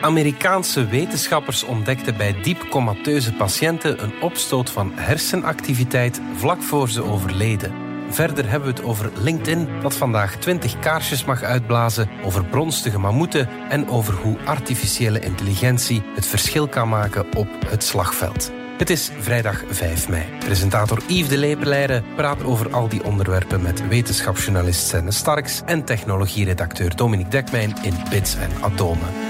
Amerikaanse wetenschappers ontdekten bij diep comateuze patiënten een opstoot van hersenactiviteit vlak voor ze overleden. Verder hebben we het over LinkedIn, dat vandaag 20 kaarsjes mag uitblazen, over bronstige mammoeten en over hoe artificiële intelligentie het verschil kan maken op het slagveld. Het is vrijdag 5 mei. Presentator Yves de Lepeleire praat over al die onderwerpen met wetenschapsjournalist Senne Starks en technologieredacteur Dominique Dekmijn in Bits en Atomen.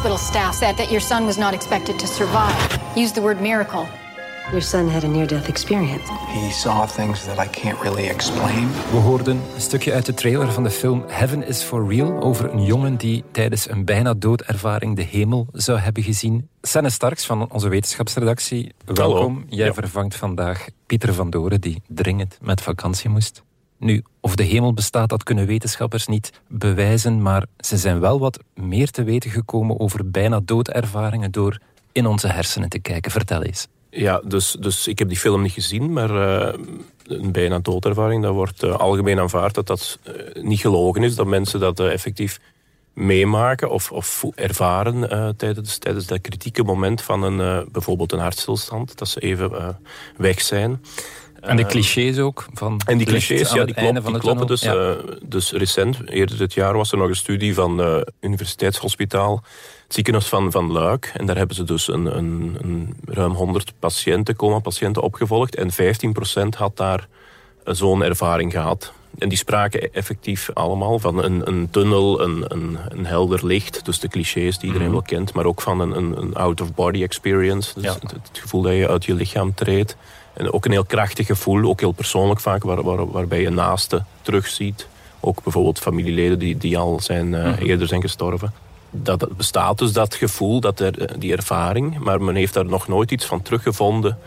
Hospital staff said that your son was not expected to survive. Use the word miracle. Your son had a near death experience. He saw things that I can't really explain. We hoorden een stukje uit de trailer van de film Heaven is for Real over een jongen die tijdens een bijna doodervaring de hemel zou hebben gezien. Senne Starks van onze wetenschapsredactie, welkom. Jij Ja. vervangt vandaag Pieter van Doren die dringend met vakantie moest. Nu, of de hemel bestaat, dat kunnen wetenschappers niet bewijzen, maar ze zijn wel wat meer te weten gekomen over bijna doodervaringen door in onze hersenen te kijken. Vertel eens. Ja, dus, dus ik heb die film niet gezien, maar eh, een bijna doodervaring, dat wordt eh, algemeen aanvaard dat dat eh, niet gelogen is, dat mensen dat effectief meemaken of, of ervaren tijdens, tijdens dat kritieke moment van een, bijvoorbeeld een hartstilstand, dat ze even weg zijn. En de Eh, clichés ook? Van En die clichés, ja, die, klopt, kloppen. Dus. Ja. eh, dus recent, eerder dit jaar, was er nog een studie van het Universiteitshospitaal, het ziekenhuis van, van Luik. En daar hebben ze dus een, een, een ruim 100 patiënten, coma-patiënten opgevolgd. En 15% had daar zo'n ervaring gehad. En die spraken effectief allemaal van een, een tunnel, een, een, een helder licht. Dus de clichés die iedereen wel kent. Maar ook van een, een, een out-of-body experience. Dus Ja. het, het gevoel dat je uit je lichaam treedt. En ook een heel krachtig gevoel, ook heel persoonlijk vaak, waar, waar, waarbij je naasten terugziet. Ook bijvoorbeeld familieleden die, die al zijn, eh, eerder zijn gestorven. Dat, dat bestaat dus, dat gevoel, dat er, eh, die ervaring. Maar men heeft daar nog nooit iets van teruggevonden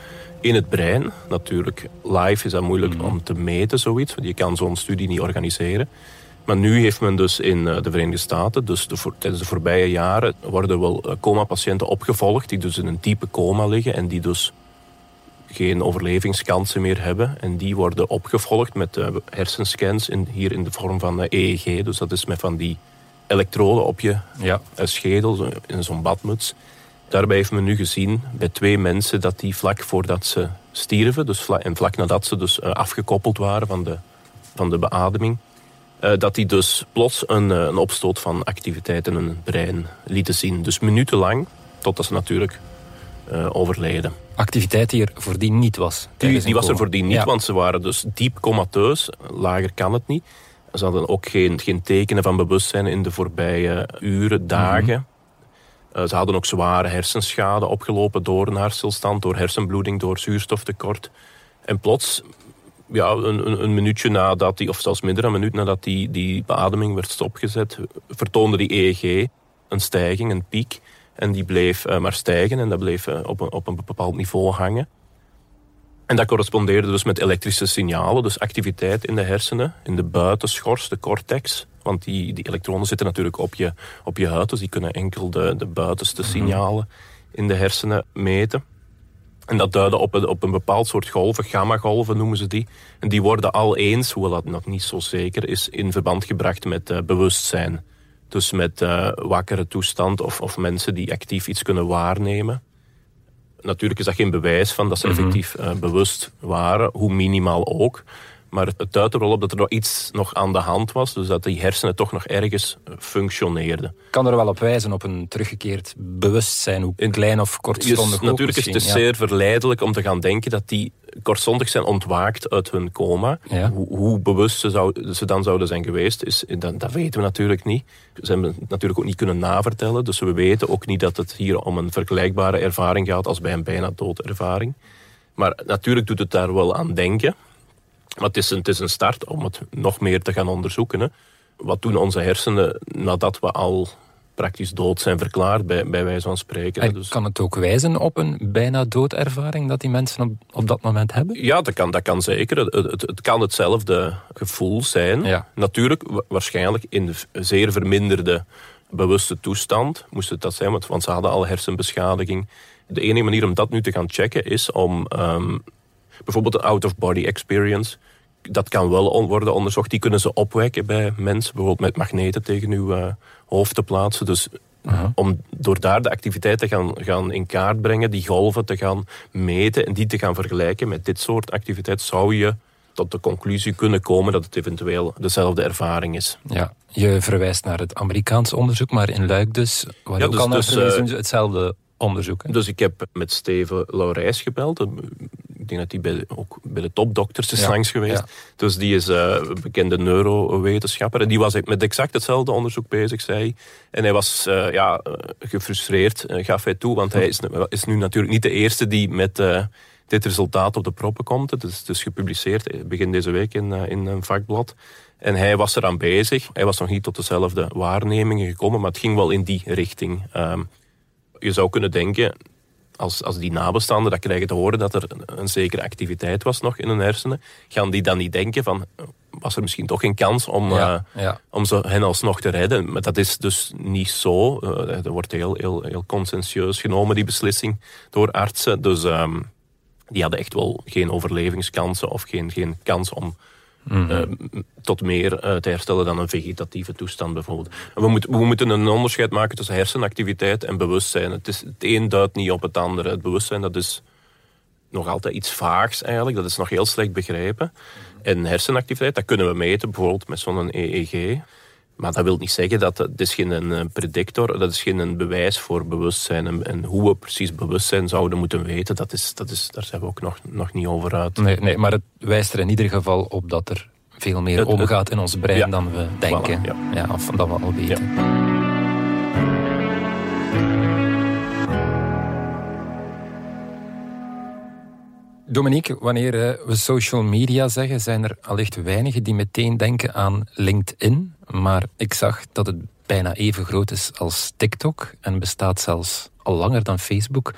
in het brein. Natuurlijk, live is dat moeilijk om te meten, zoiets. Want je kan zo'n studie niet organiseren. Maar nu heeft men dus in eh, de Verenigde Staten, dus de, tijdens de voorbije jaren, worden wel coma-patiënten opgevolgd die dus in een diepe coma liggen en die dus geen overlevingskansen meer hebben. En die worden opgevolgd met eh, hersenscans, in, hier in de vorm van eh, EEG. Dus dat is met van die elektroden op je Ja. eh, schedel, in zo'n badmuts. Daarbij heeft men nu gezien bij twee mensen dat die vlak voordat ze stierven, dus vla- en vlak nadat ze dus afgekoppeld waren van de, van de beademing, dat die dus plots een, een opstoot van activiteit in hun brein lieten zien. Dus minutenlang, totdat ze natuurlijk eh, overleden. Activiteit die er voordien niet was. Die, die was er voordien niet, Ja. want ze waren dus diep comateus. Lager kan het niet. Ze hadden ook geen, geen tekenen van bewustzijn in de voorbije uren, dagen. Eh, ze hadden ook zware hersenschade opgelopen door een hartstilstand, door hersenbloeding, door zuurstoftekort. En plots, ja, een, een, een minuutje nadat die, of zelfs minder dan een minuut nadat die, die beademing werd stopgezet, vertoonde die EEG een stijging, een piek. En die bleef eh, maar stijgen en dat bleef eh, op, een, op een bepaald niveau hangen. En dat correspondeerde dus met elektrische signalen, dus activiteit in de hersenen, in de buitenschors, de cortex. Want die, die elektronen zitten natuurlijk op je, op je huid, dus die kunnen enkel de, de buitenste signalen in de hersenen meten. En dat duidde op een, op een bepaald soort golven, gamma-golven noemen ze die. En die worden al eens, hoewel dat nog niet zo zeker is, in verband gebracht met eh, bewustzijn. Dus met eh, wakkere toestand of, of mensen die actief iets kunnen waarnemen. Natuurlijk is dat geen bewijs van dat ze effectief eh, bewust waren, hoe minimaal ook. Maar het, duidt er wel op dat er nog iets nog aan de hand was. Dus dat die hersenen toch nog ergens eh, functioneerden. kan er wel op wijzen op een teruggekeerd bewustzijn, hoe klein of Dus kortstondig ook natuurlijk is het dus ja. zeer verleidelijk om te gaan denken dat die kortstondig zijn ontwaakt uit hun coma. Ja. Hoe, hoe bewust ze, zou, ze dan zouden zijn geweest, is, dat, dat weten we natuurlijk niet. Ze hebben het natuurlijk ook niet kunnen navertellen. Dus we weten ook niet dat het hier om een vergelijkbare ervaring gaat als bij een bijna doodervaring. Maar natuurlijk doet het daar wel aan denken. Maar het is, een, het is een start om het nog meer te gaan onderzoeken. Hè. Wat doen onze hersenen nadat we al praktisch dood zijn verklaard, bij, bij wijze van spreken. En Dus, kan het ook wijzen op een bijna doodervaring dat die mensen op, op dat moment hebben? ja, dat kan, dat kan zeker. Het, het, het kan hetzelfde gevoel zijn. Ja. Natuurlijk, wa- waarschijnlijk in de zeer verminderde bewuste toestand moest het dat zijn, want, want ze hadden al hersenbeschadiging. De enige manier om dat nu te gaan checken is om ehm, bijvoorbeeld een out-of-body experience. Dat kan wel worden onderzocht. Die kunnen ze opwekken bij mensen, bijvoorbeeld met magneten tegen uw uh, hoofd te plaatsen. Dus om door daar de activiteit te gaan, gaan in kaart brengen, die golven te gaan meten en die te gaan vergelijken met dit soort activiteit, zou je tot de conclusie kunnen komen dat het eventueel dezelfde ervaring is. Ja, je verwijst naar het Amerikaans onderzoek, maar in Luik dus, waar ja, dus, ook al dus, uh, hetzelfde onderzoek. Dus ik heb met Steven Laurijs gebeld. Ik denk dat hij bij, ook bij de topdokters is langs geweest. Dus die is uh, bekende neurowetenschapper. En die was met exact hetzelfde onderzoek bezig, zei En hij was uh, ja, gefrustreerd, gaf hij toe. Want hij is, is, nu natuurlijk niet de eerste die met dit resultaat op de proppen komt. Het is dus gepubliceerd begin deze week in, in een vakblad. En hij was eraan bezig. Hij was nog niet tot dezelfde waarnemingen gekomen, maar het ging wel in die richting. Um, je zou kunnen denken, als, als die nabestaanden dat krijgen te horen dat er een, zekere activiteit was nog in hun hersenen, gaan die dan niet denken van, was er misschien toch een kans om, ja, uh, om ze, hen alsnog te redden? Maar dat is dus niet zo. Uh, er wordt heel, heel, heel conscientieus genomen, die beslissing, door artsen. Dus um, die hadden echt wel geen overlevingskansen of geen, geen kans om Mhm. Eh, tot meer uh, te herstellen dan een vegetatieve toestand bijvoorbeeld. We, we moeten een onderscheid maken tussen hersenactiviteit en bewustzijn. Het, is, een duidt niet op het andere. Het bewustzijn dat is nog altijd iets vaags eigenlijk. Dat is nog heel slecht begrepen. En hersenactiviteit, dat kunnen we meten bijvoorbeeld met zo'n EEG. Maar dat wil niet zeggen dat het is geen predictor, dat is geen bewijs voor bewustzijn. En, en, hoe we precies bewustzijn zouden moeten weten, dat is, dat is, daar zijn we ook nog, nog niet over uit. Nee, nee, maar het wijst er in ieder geval op dat er veel meer omgaat in ons brein dan we denken. ja. ja. of dan we al weten. Dominique, wanneer eh, we social media zeggen, zijn er allicht weinigen die meteen denken aan LinkedIn. Maar ik zag dat het bijna even groot is als TikTok en bestaat zelfs al langer dan Facebook.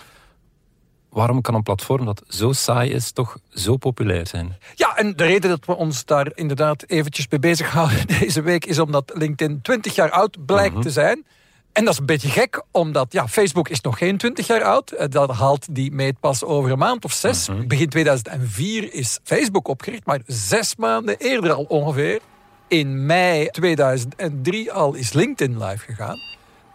Waarom kan een platform dat zo saai is toch zo populair zijn? Ja, en de reden dat we ons daar inderdaad eventjes mee bezighouden deze week is omdat LinkedIn 20 jaar oud blijkt mhm. te zijn. En dat is een beetje gek, omdat ja, Facebook is nog geen 20 jaar oud. Eh, dat haalt die meet pas over een maand of zes. Mhm. Begin 2004 is Facebook opgericht, maar zes maanden eerder al ongeveer. In mei 2003 al is LinkedIn live gegaan.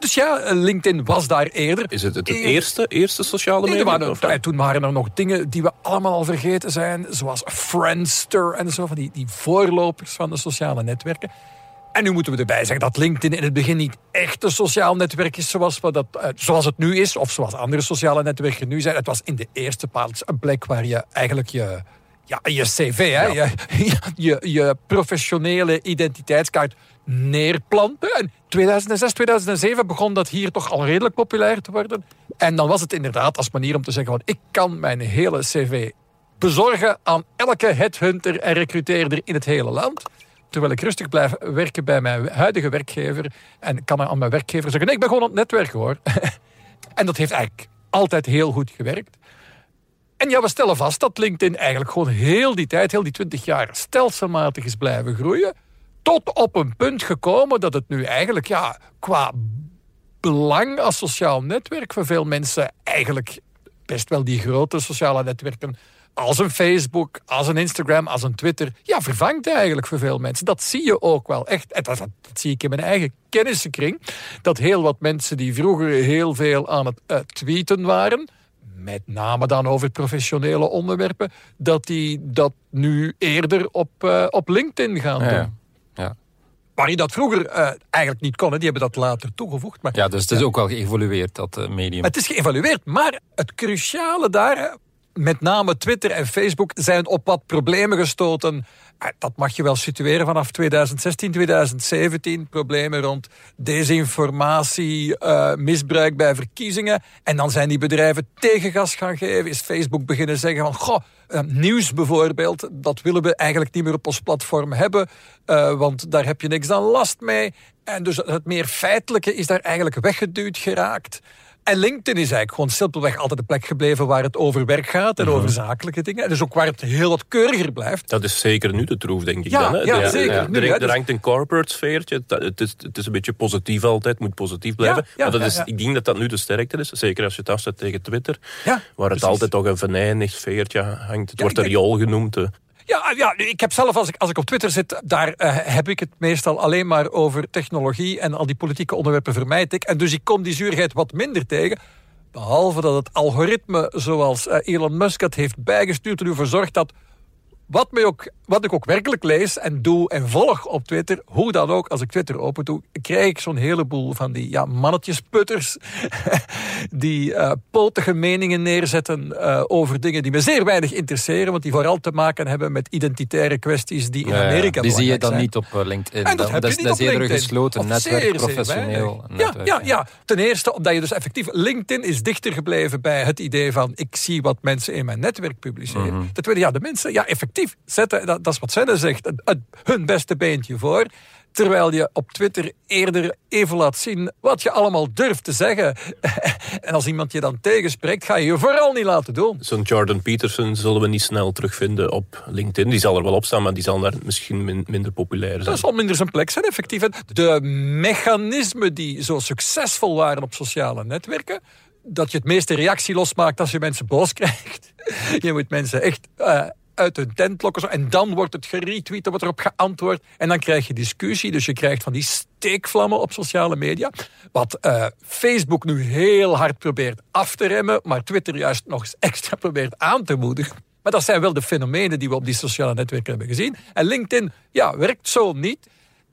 Dus ja, eh, LinkedIn was daar eerder. Is het het, eerste, eerste sociale media? Nee, toen waren er nog dingen die we allemaal al vergeten zijn. Zoals Friendster en zo, van die, die voorlopers van de sociale netwerken. En nu moeten we erbij zeggen dat LinkedIn in het begin niet echt een sociaal netwerk is zoals, dat, eh, zoals het nu is, of zoals andere sociale netwerken nu zijn. Het was in de eerste plaats een plek waar je eigenlijk je, ja, je cv, hè, je, je, je professionele identiteitskaart neerplanten. En 2006, 2007 begon dat hier toch al redelijk populair te worden. En dan was het inderdaad als manier om te zeggen: van, ik kan mijn hele cv bezorgen aan elke headhunter en recruteerder in het hele land terwijl ik rustig blijf werken bij mijn huidige werkgever en kan aan mijn werkgever zeggen, nee, ik ben gewoon aan het netwerken hoor. en dat heeft eigenlijk altijd heel goed gewerkt. En ja, we stellen vast dat LinkedIn eigenlijk gewoon heel die tijd, heel die twintig jaar, stelselmatig is blijven groeien. Tot op een punt gekomen dat het nu eigenlijk, ja, qua belang als sociaal netwerk voor veel mensen eigenlijk best wel die grote sociale netwerken als een Facebook, als een Instagram, als een Twitter, ja, vervangt eigenlijk voor veel mensen. Dat zie je ook wel echt. En dat, zie ik in mijn eigen kennissenkring. Dat heel wat mensen die vroeger heel veel aan het uh, tweeten waren, met name dan over professionele onderwerpen, dat die dat nu eerder op, uh, op LinkedIn gaan doen. Ja. Waar die dat vroeger uh, eigenlijk niet kon. Die hebben dat later toegevoegd. Maar, ja, dus het is ook wel geëvolueerd, dat medium. Het is geëvolueerd, maar het cruciale daar met name Twitter en Facebook zijn op wat problemen gestoten. Dat mag je wel situeren vanaf 2016, 2017. Problemen rond desinformatie, uh, misbruik bij verkiezingen. En dan zijn die bedrijven tegengas gaan geven. Is Facebook beginnen zeggen van... Goh, uh, nieuws bijvoorbeeld, dat willen we eigenlijk niet meer op ons platform hebben. Uh, want daar heb je niks aan last mee. En dus het meer feitelijke is daar eigenlijk weggeduwd geraakt. En LinkedIn is eigenlijk gewoon simpelweg altijd de plek gebleven waar het over werk gaat en over zakelijke dingen. Dus ook waar het heel wat keuriger blijft. Dat is zeker nu de troef, denk ik Ja, dan. Hè? ja, zeker. Nu, er, er dus- hangt een corporate sfeertje. Het, is, het is een beetje positief altijd, moet positief blijven. Ja, ja, maar dat is, ik denk dat dat nu de sterkte is. Zeker als je het afzet tegen Twitter. Waar het precies. altijd toch een venijnig sfeertje hangt. Het wordt een riool genoemd. Ja, ja, ik heb zelf, als ik, als ik op Twitter zit, daar eh, heb ik het meestal alleen maar over technologie en al die politieke onderwerpen vermijd ik. En dus ik kom die zuurheid wat minder tegen. Behalve dat het algoritme, zoals eh, Elon Musk het heeft bijgestuurd, ervoor zorgt dat wat, mij ook, wat ik ook werkelijk lees en doe en volg op Twitter, hoe dan ook, als ik Twitter open doe, krijg ik zo'n heleboel van die ja, mannetjesputters die eh potige meningen neerzetten eh, over dingen die me zeer weinig interesseren, want die vooral te maken hebben met identitaire kwesties die in. Amerika Die zie je dan zijn. niet op eh, LinkedIn. En dat, heb dat je is, niet dat is op eerder gesloten netwerk, zeer, professioneel netwerk. Ja, ja, ja, ten eerste omdat je dus effectief... LinkedIn is dichter gebleven bij het idee van... ik zie wat mensen in mijn netwerk publiceren. Mhm. Ten tweede, ja, de mensen ja, effectief zetten... dat, dat is wat Senne zegt, het, het- hun beste beentje voor... Terwijl je op Twitter eerder even laat zien wat je allemaal durft te zeggen. en als iemand je dan tegenspreekt, ga je je vooral niet laten doen. Zo'n Jordan Peterson zullen we niet snel terugvinden op LinkedIn. Die zal er wel op staan, maar die zal daar misschien min- minder populair zijn. Dat zal minder zijn plek zijn, effectief. De mechanismen die zo succesvol waren op sociale netwerken, dat je het meeste reactie losmaakt als je mensen boos krijgt. Je moet mensen echt eh, uit hun tent lokken. En dan wordt het geretweet, dan wordt erop geantwoord. En dan krijg je discussie. Dus je krijgt van die steekvlammen op sociale media. Wat eh, Facebook nu heel hard probeert af te remmen, maar Twitter juist nog eens extra probeert aan te moedigen. Maar dat zijn wel de fenomenen die we op die sociale netwerken hebben gezien. En LinkedIn, ja, werkt zo niet.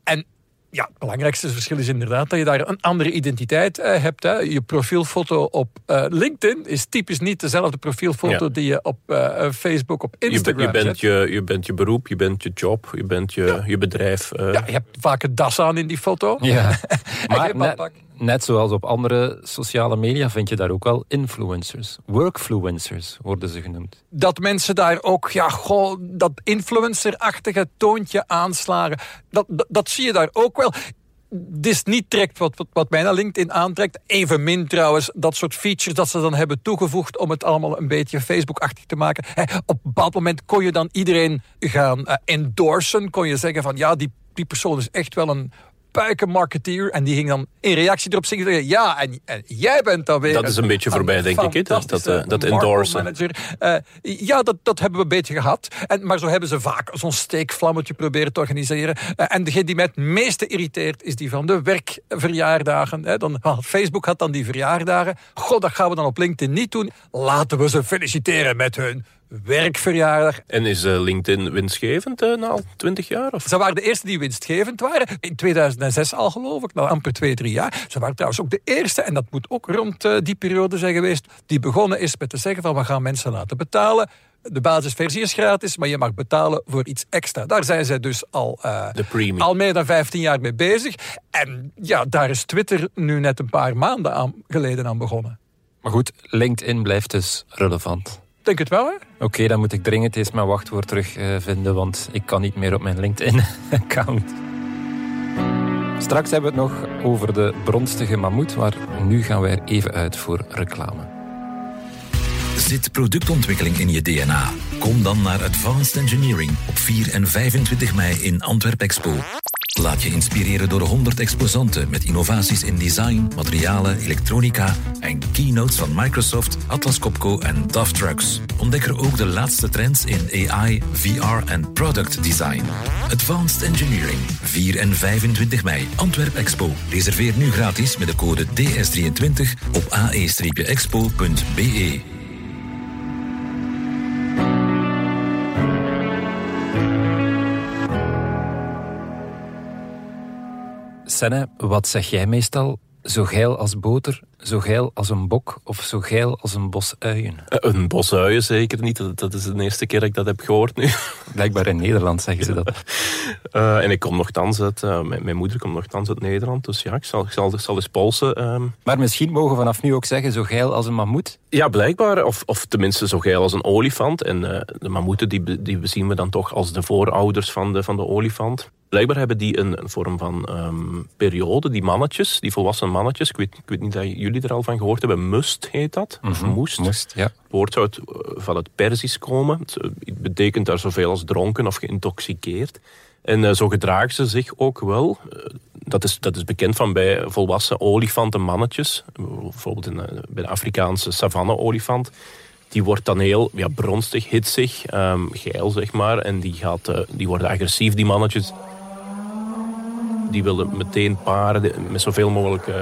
En ja, het belangrijkste verschil is inderdaad dat je daar een andere identiteit eh, hebt. Hè. Je profielfoto op eh, LinkedIn is typisch niet dezelfde profielfoto Ja. die je op eh, Facebook, op Instagram je, bent zet. je, je bent je beroep, je bent je job, je bent je, je bedrijf. eh. Ja, je hebt vaak een das aan in die foto. Ja. maar. Net zoals op andere sociale media vind je daar ook wel influencers. Workfluencers worden ze genoemd. dat mensen daar ook ja, goh, dat influencer-achtige toontje aanslagen. Dat, dat, zie je daar ook wel. Is niet direct wat, wat, wat mij LinkedIn aantrekt. Evenmin trouwens dat soort features dat ze dan hebben toegevoegd... om het allemaal een beetje Facebook-achtig te maken. Op een bepaald moment kon je dan iedereen gaan eh, endorsen. Kon je zeggen van ja, die, die persoon is echt wel een puikenmarketeer. En die ging dan in reactie erop zeggen... ja, en, en jij bent dan weer... Dat is een beetje voorbij, denk ik, dat- dat, eh, dat endorsen. Eh, ja, dat, dat hebben we een beetje gehad. En, maar zo hebben ze vaak zo'n steekvlammetje proberen te organiseren. Eh, en degene die mij het meeste irriteert, is die van de werkverjaardagen. Hè. Dan, Facebook had dan die verjaardagen. God, dat gaan we dan op LinkedIn niet doen. Laten we ze feliciteren met hun werkverjaardag. En is eh, LinkedIn winstgevend eh, na al twintig jaar? Of? Ze waren de eerste die winstgevend waren. In 2006 al geloof ik, nou amper twee, drie jaar. Ze waren trouwens ook de eerste, en dat moet ook rond eh, die periode zijn geweest, die begonnen is met te zeggen van we gaan mensen laten betalen. De basisversie is gratis, maar je mag betalen voor iets extra. Daar zijn zij dus al, eh, al meer dan 15 jaar mee bezig. En ja, daar is Twitter nu net een paar maanden aan, geleden aan begonnen. Maar goed, LinkedIn blijft dus relevant. Denk het wel, hè? Oké, dan moet ik dringend eens mijn wachtwoord terugvinden, vinden, want ik kan niet meer op mijn LinkedIn-account. Straks hebben we het nog over de bronstige mammoet, maar nu gaan we er even uit voor reclame. Zit productontwikkeling in je DNA? Kom dan naar Advanced Engineering op 4 en 25 mei in Antwerp Expo. Laat je inspireren door 100 exposanten met innovaties in design, materialen, elektronica en keynotes van Microsoft, Atlas Copco en DAF Trucks. Ontdek er ook de laatste trends in AI, VR en product design. Advanced Engineering, 4 en 25 mei, Antwerp Expo. Reserveer nu gratis met de code DS23 op ae-expo.be. Senne, wat zeg jij meestal? Zo geil als boter, zo geil als een bok of zo geil als een bos uien? Eh, Een bos uien zeker niet. Dat, dat is de eerste keer dat ik dat heb gehoord nu. Blijkbaar in Nederland zeggen ze dat. Eh, en ik kom nogthans uit... eh, mijn, mijn moeder komt nogthans uit Nederland. Dus ja, ik zal, ik zal, ik zal eens polsen. ehm. Maar misschien mogen we vanaf nu ook zeggen zo geil als een mammoet. Ja, blijkbaar. Of, of tenminste zo geil als een olifant. En de mammoeten die, die bezien we dan toch als de voorouders van de, van de olifant. Blijkbaar hebben die een, een vorm van ehm, periode, die mannetjes, die volwassen mannetjes. Ik weet, ik weet niet dat jullie er al van gehoord hebben. Must heet dat, of moest. Moest, ja. Het woord zou het, eh, van het Perzisch komen. Het eh, het betekent daar zoveel als dronken of geïntoxiceerd. En eh, zo gedragen ze zich ook wel. Dat, is, dat is bekend van bij volwassen olifantenmannetjes. Bijvoorbeeld in, bij de Afrikaanse savanne-olifant. Die wordt dan heel ja, bronstig, hitsig, ehm, geil zeg maar. En die, gaat, die worden agressief, die mannetjes. Die willen meteen paren met zoveel mogelijk eh,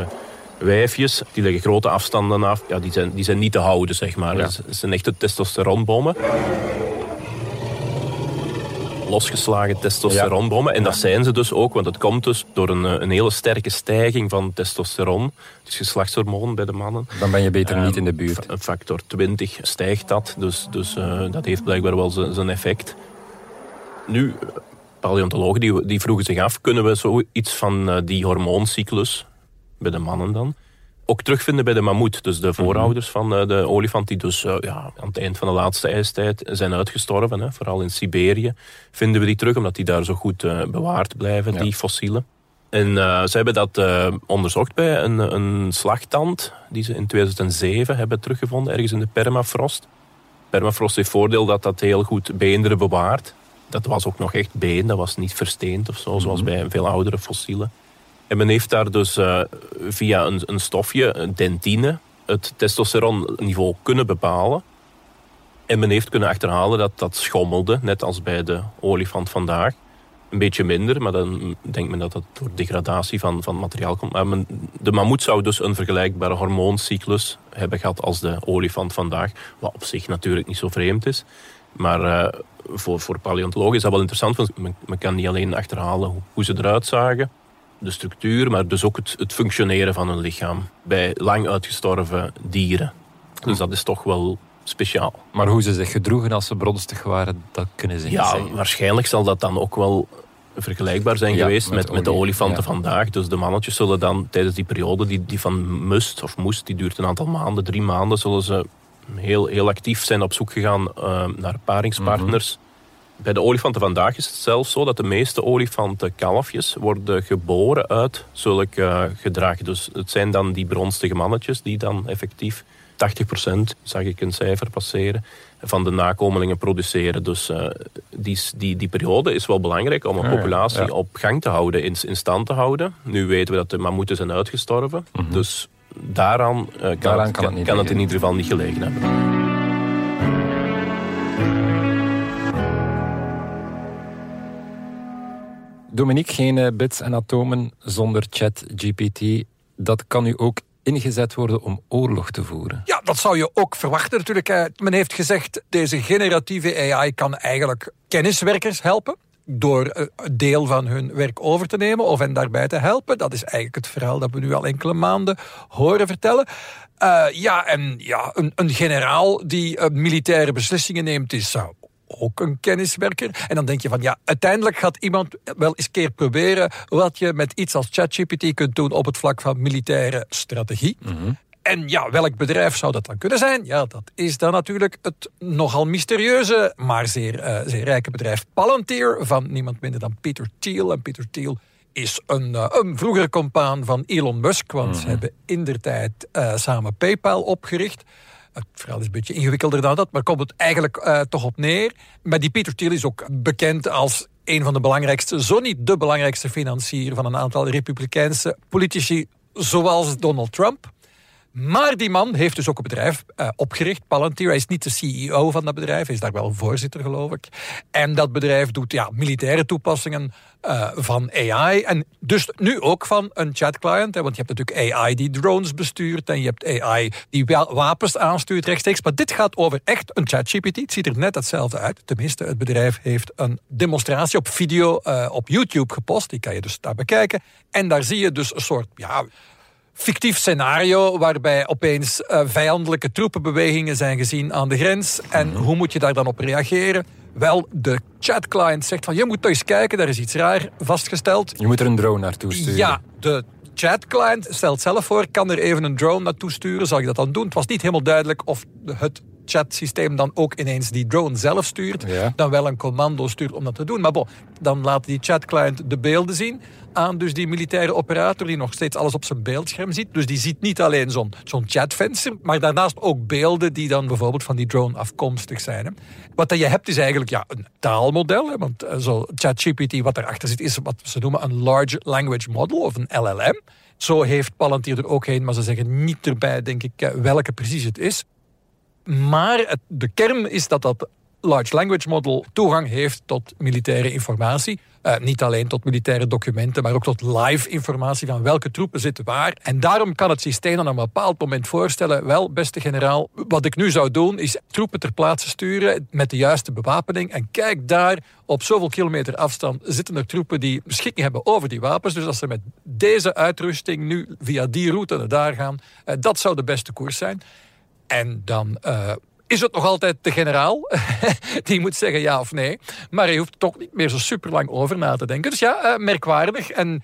wijfjes. Die leggen grote afstanden af. Ja, die, zijn, die zijn niet te houden, zeg maar. Ja. Het zijn echte testosteronbommen losgeslagen testosteronbommen. En dat zijn ze dus ook, want het komt dus door een, eh, een hele sterke stijging van testosteron. Is geslachtshormoon bij de mannen. Dan ben je beter niet Ehm, in de buurt. Een factor 20 stijgt dat, dus, dus eh, dat heeft blijkbaar wel zijn effect. Nu, paleontologen die, die vroegen zich af, kunnen we zoiets van eh, die hormooncyclus, bij de mannen dan, ook terugvinden bij de mammoet. Dus de voorouders van eh, de olifant die dus eh, ja, aan het eind van de laatste ijstijd zijn uitgestorven. Hè. Vooral in Siberië vinden we die terug, omdat die daar zo goed bewaard blijven, Ja. die fossielen. En ze hebben dat onderzocht bij een, een slagtand die ze in 2007 hebben teruggevonden, ergens in de permafrost. Permafrost heeft voordeel dat dat heel goed beenderen bewaart. Dat was ook nog echt been, dat was niet versteend of zo, zoals bij veel oudere fossielen. En men heeft daar dus eh, via een, een stofje, een dentine, het testosteronniveau kunnen bepalen. En men heeft kunnen achterhalen dat dat schommelde, net als bij de olifant vandaag. Een beetje minder, maar dan denkt men dat dat door degradatie van, van materiaal komt. Maar men, de mammoet zou dus een vergelijkbare hormooncyclus hebben gehad als de olifant vandaag. Wat op zich natuurlijk niet zo vreemd is. Maar eh, voor, voor paleontologen is dat wel interessant, want men, men kan niet alleen achterhalen hoe, hoe ze eruit zagen, de structuur, maar dus ook het, het functioneren van hun lichaam bij lang uitgestorven dieren. Dus dat is toch wel speciaal. Maar hoe ze zich gedroegen als ze bronstig waren, dat kunnen ze niet Ja, zeggen. waarschijnlijk zal dat dan ook wel vergelijkbaar zijn Ja, geweest met met, met de olifanten ja. vandaag. Dus de mannetjes zullen dan tijdens die periode, die, die van must of moest, die duurt een aantal maanden, drie maanden, zullen ze heel, heel actief zijn op zoek gegaan eh, naar paringspartners. Bij de olifanten vandaag is het zelfs zo dat de meeste olifantenkalfjes worden geboren uit zulk eh, gedrag. Dus het zijn dan die bronstige mannetjes die dan effectief 80%, zag ik een cijfer passeren, van de nakomelingen produceren. Dus eh, die, die, die periode is wel belangrijk om een ja, populatie ja. op gang te houden, in, in stand te houden. Nu weten we dat de mammoeten zijn uitgestorven. Dus daaraan, eh, kan. Daaraan het, kan het niet kan het in ieder geval niet gelegen hebben. Dominique, geen eh, bits en atomen zonder ChatGPT. Dat kan nu ook ingezet worden om oorlog te voeren. Ja, dat zou je ook verwachten natuurlijk. Eh, Men heeft gezegd, deze generatieve AI kan eigenlijk kenniswerkers helpen door eh, een deel van hun werk over te nemen of hen daarbij te helpen. Dat is eigenlijk het verhaal dat we nu al enkele maanden horen vertellen. Eh, ja, en ja, een, een generaal die eh, militaire beslissingen neemt is eh, ook een kenniswerker. En dan denk je van ja, uiteindelijk gaat iemand wel eens keer proberen wat je met iets als ChatGPT kunt doen op het vlak van militaire strategie. En ja, welk bedrijf zou dat dan kunnen zijn? Ja, dat is dan natuurlijk het nogal mysterieuze, maar zeer, eh, zeer rijke bedrijf Palantir van niemand minder dan Peter Thiel. En Peter Thiel is een, eh, een vroegere compaan van Elon Musk, want ze hebben in der tijd eh, samen PayPal opgericht. Het verhaal is een beetje ingewikkelder dan dat, maar komt het eigenlijk toch op neer. Maar die Peter Thiel is ook bekend als een van de belangrijkste, zo niet de belangrijkste financier van een aantal republikeinse politici, zoals Donald Trump. Maar die man heeft dus ook een bedrijf eh, opgericht, Palantir. Hij is niet de CEO van dat bedrijf, hij is daar wel voorzitter, geloof ik. En dat bedrijf doet ja, militaire toepassingen eh, van AI. En dus nu ook van een chatclient. Want je hebt natuurlijk AI die drones bestuurt. En je hebt AI die wa- wapens aanstuurt rechtstreeks. Maar dit gaat over echt een ChatGPT. Het ziet er net hetzelfde uit. Tenminste, het bedrijf heeft een demonstratie op video eh, op YouTube gepost. Die kan je dus daar bekijken. En daar zie je dus een soort... Ja, fictief scenario waarbij opeens eh, vijandelijke troepenbewegingen zijn gezien aan de grens. En hoe moet je daar dan op reageren? Wel, de chatclient zegt van je moet toch eens kijken, daar is iets raar vastgesteld. Je moet er een drone naartoe sturen. Ja, de chatclient stelt zelf voor, kan er even een drone naartoe sturen, zal je dat dan doen? Het was niet helemaal duidelijk of het chatsysteem dan ook ineens die drone zelf stuurt, Ja. dan wel een commando stuurt om dat te doen. Maar bon, dan laat die chatclient de beelden zien aan dus die militaire operator die nog steeds alles op zijn beeldscherm ziet. Dus die ziet niet alleen zo'n zo'n chatvenster, maar daarnaast ook beelden die dan bijvoorbeeld van die drone afkomstig zijn. Hè. Wat dat je hebt is eigenlijk ja, een taalmodel, hè, want eh, zo ChatGPT wat erachter zit is wat ze noemen een Large Language Model of een LLM. Zo heeft Palantir er ook heen, maar ze zeggen niet erbij, denk ik, eh, welke precies het is. Maar de kern is dat dat Large Language Model toegang heeft tot militaire informatie. Eh, niet alleen tot militaire documenten, maar ook tot live informatie van welke troepen zitten waar. En daarom kan het systeem aan een bepaald moment voorstellen: wel, beste generaal, wat ik nu zou doen is troepen ter plaatse sturen met de juiste bewapening. En kijk daar, op zoveel kilometer afstand zitten er troepen die beschikking hebben over die wapens. Dus als ze met deze uitrusting nu via die route naar daar gaan, eh, dat zou de beste koers zijn. En dan eh, is het nog altijd de generaal die moet zeggen ja of nee. Maar hij hoeft toch niet meer zo super lang over na te denken. Dus ja, eh, merkwaardig. En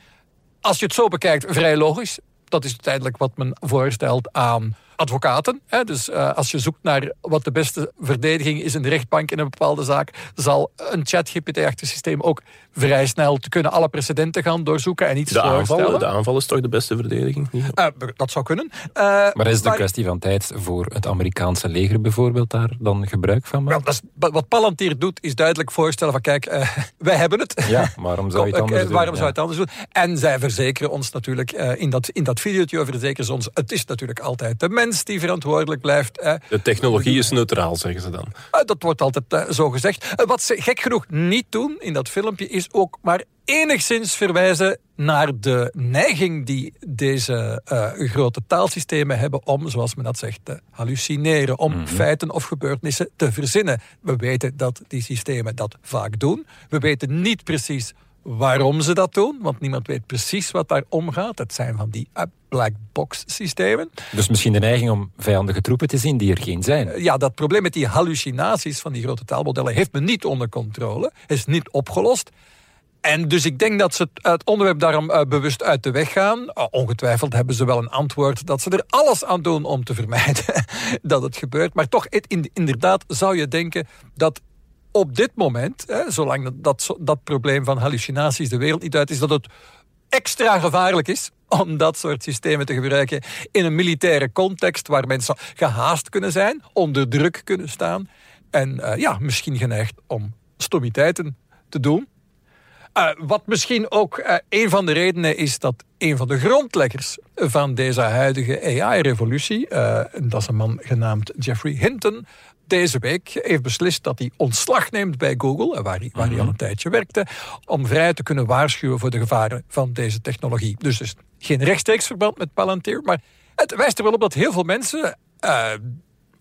als je het zo bekijkt, vrij logisch. Dat is uiteindelijk wat men voorstelt aan advocaten. Hè. Dus eh, als je zoekt naar wat de beste verdediging is in de rechtbank in een bepaalde zaak, zal een chat-GPT-achtig systeem ook vrij snel te kunnen alle precedenten gaan doorzoeken en iets De voorstellen. aanval, de aanval is toch de beste verdediging? Eh, dat zou kunnen. Eh, Maar is het een maar- kwestie van tijd voor het Amerikaanse leger bijvoorbeeld daar dan gebruik van maken? dat is, wat Palantir doet, is duidelijk voorstellen van kijk, eh, wij hebben het. Ja, waarom zou je het anders doen? Waarom Ja. zou je het anders doen? En zij verzekeren ons natuurlijk, eh, in dat, in dat videootje verzekeren ze ons, het is natuurlijk altijd de mens die verantwoordelijk blijft. eh. De technologie is neutraal, zeggen ze dan. Eh, dat wordt altijd eh, zo gezegd. Eh, wat ze gek genoeg niet doen in dat filmpje, is ook maar enigszins verwijzen naar de neiging die deze grote taalsystemen hebben om, zoals men dat zegt, te hallucineren, om feiten of gebeurtenissen te verzinnen. We weten dat die systemen dat vaak doen. We weten niet precies waarom ze dat doen, want niemand weet precies wat daar omgaat. Het zijn van die eh, black box systemen. Dus misschien de neiging om vijandige troepen te zien die er geen zijn. Ja, dat probleem met die hallucinaties van die grote taalmodellen heeft men niet onder controle, is niet opgelost. En dus ik denk dat ze het- onderwerp daarom eh, bewust uit de weg gaan. Ongetwijfeld hebben ze wel een antwoord dat ze er alles aan doen om te vermijden dat het gebeurt. Maar toch, inderdaad, zou je denken dat op dit moment, hè, zolang dat, dat, dat probleem van hallucinaties de wereld niet uit is, dat het extra gevaarlijk is om dat soort systemen te gebruiken in een militaire context waar mensen gehaast kunnen zijn, onder druk kunnen staan en eh, ja, misschien geneigd om stomiteiten te doen. Eh, wat misschien ook eh, een van de redenen is dat een van de grondleggers van deze huidige AI-revolutie, eh, dat is een man genaamd Jeffrey Hinton, deze week heeft beslist dat hij ontslag neemt bij Google, waar hij, waar hij al een tijdje werkte, om vrij te kunnen waarschuwen voor de gevaren van deze technologie. Dus er is geen rechtstreeks verband met Palantir, maar het wijst er wel op dat heel veel mensen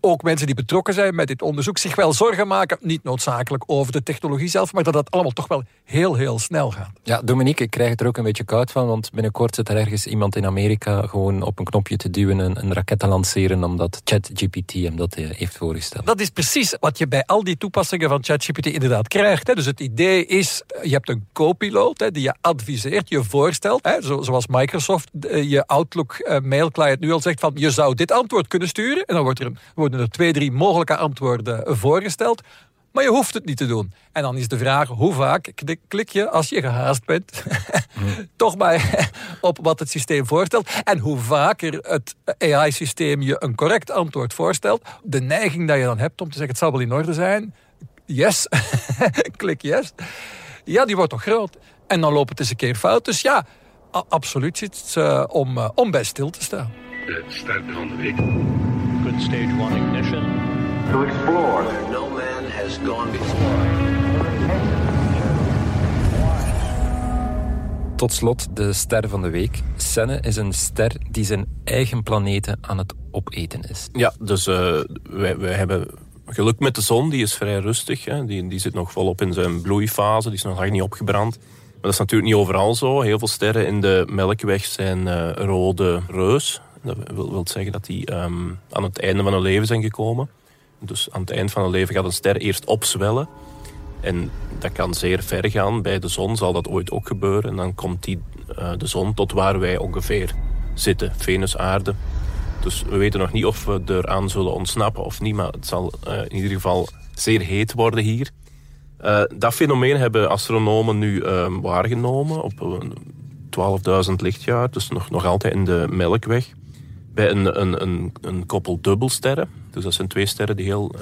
ook mensen die betrokken zijn met dit onderzoek zich wel zorgen maken, niet noodzakelijk over de technologie zelf, maar dat dat allemaal toch wel heel, heel snel gaat. Ja, Dominique, ik krijg het er ook een beetje koud van, want binnenkort zit er ergens iemand in Amerika gewoon op een knopje te duwen en een raket te lanceren omdat ChatGPT hem dat eh, heeft voorgesteld. Dat is precies wat je bij al die toepassingen van ChatGPT inderdaad krijgt. Hè. Dus het idee is, je hebt een co-piloot hè, die je adviseert, je voorstelt. Hè, zo- zoals Microsoft eh, je Outlook eh, mail client nu al zegt van je zou dit antwoord kunnen sturen. En dan wordt er, een- worden er twee, drie mogelijke antwoorden voorgesteld. Maar je hoeft het niet te doen. En dan is de vraag, hoe vaak klik, klik je als je gehaast bent? Toch maar op wat het systeem voorstelt. En hoe vaker het AI-systeem je een correct antwoord voorstelt, de neiging dat je dan hebt om te zeggen, het zal wel in orde zijn. Yes, klik yes. Ja, die wordt toch groot. En dan loopt het eens een keer fout. Dus ja, absoluut iets eh, om, eh, om bij stil te staan. De ster van de week. Good stage one ignition. To explore. No man has gone before. Tot slot de ster van de week. Senne is een ster die zijn eigen planeten aan het opeten is. Ja, dus eh, wij, wij hebben geluk met de zon, die is vrij rustig. Hè. Die, die zit nog volop in zijn bloeifase, die is nog lang niet opgebrand. Maar dat is natuurlijk niet overal zo. Heel veel sterren in de Melkweg zijn eh, rode reus. Dat wil, zeggen dat die ehm, aan het einde van hun leven zijn gekomen. Dus aan het eind van hun leven gaat een ster eerst opzwellen. En dat kan zeer ver gaan. Bij de zon zal dat ooit ook gebeuren. En dan komt die, eh, de zon tot waar wij ongeveer zitten. Venus, aarde. Dus we weten nog niet of we eraan zullen ontsnappen of niet, maar het zal uh, in ieder geval zeer heet worden hier. Uh, dat fenomeen hebben astronomen nu uh, waargenomen op 12.000 lichtjaar, dus nog, nog altijd in de Melkweg. Bij een, een, een, een koppel dubbelsterren. Dus dat zijn twee sterren die heel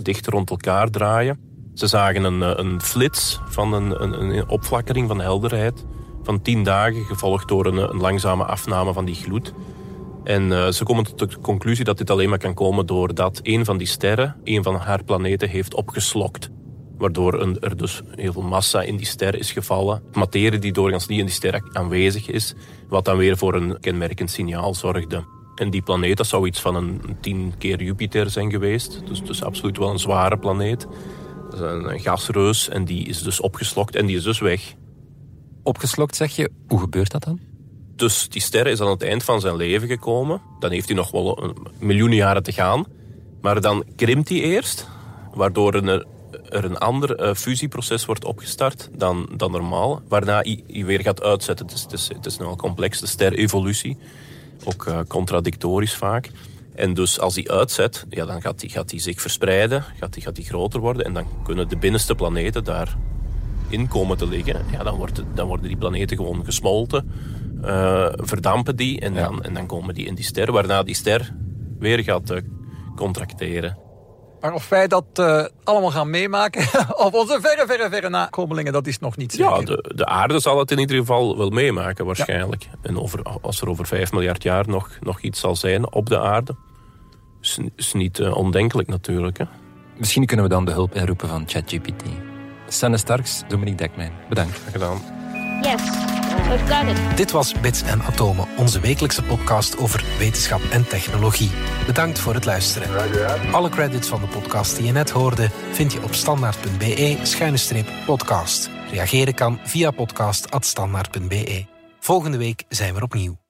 dicht rond elkaar draaien. Ze zagen een, een flits van een, een, een opflakkering van helderheid van 10 dagen, gevolgd door een, een langzame afname van die gloed. En uh, ze komen tot de conclusie dat dit alleen maar kan komen doordat een van die sterren, een van haar planeten, heeft opgeslokt. Waardoor een, er dus heel veel massa in die ster is gevallen. Materie die doorgaans niet in die ster aanwezig is, wat dan weer voor een kenmerkend signaal zorgde. En die planeet, dat zou iets van een tien keer Jupiter zijn geweest. Dus, dus absoluut wel een zware planeet. Dat is een, gasreus en die is dus opgeslokt en die is dus weg. Opgeslokt zeg je, hoe gebeurt dat dan? Dus die ster is aan het eind van zijn leven gekomen. Dan heeft hij nog wel een miljoen jaren te gaan. Maar dan krimpt hij eerst, waardoor er, er een ander uh, fusieproces wordt opgestart dan, dan normaal. Waarna hij, hij weer gaat uitzetten. Het is, het is, het is een wel complexe ster-evolutie. Ook uh, contradictorisch vaak. En dus als hij uitzet, ja, dan gaat hij, gaat hij zich verspreiden, gaat hij, gaat hij groter worden. En dan kunnen de binnenste planeten daar in komen te liggen. Ja, dan, wordt, dan worden die planeten gewoon gesmolten uh, verdampen die en, dan, en dan komen die in die ster, waarna die ster weer gaat contracteren. Maar of wij dat uh, allemaal gaan meemaken, of onze verre, verre, verre nakomelingen, dat is nog niet zeker. Ja, de, de aarde zal het in ieder geval wel meemaken, waarschijnlijk. Ja. En over, als er over 5 miljard jaar nog, nog iets zal zijn op de aarde, is, is niet ondenkelijk natuurlijk. Hè? Misschien kunnen we dan de hulp inroepen van ChatGPT. Sanne Starks, Dominique Dekmijn. Bedankt. Gedaan. Yes. Dit was Bits en Atomen, onze wekelijkse podcast over wetenschap en technologie. Bedankt voor het luisteren. Alle credits van de podcast die je net hoorde vind je op standaard.be-podcast. Reageren kan via podcast.standaard.be. Volgende week zijn we opnieuw.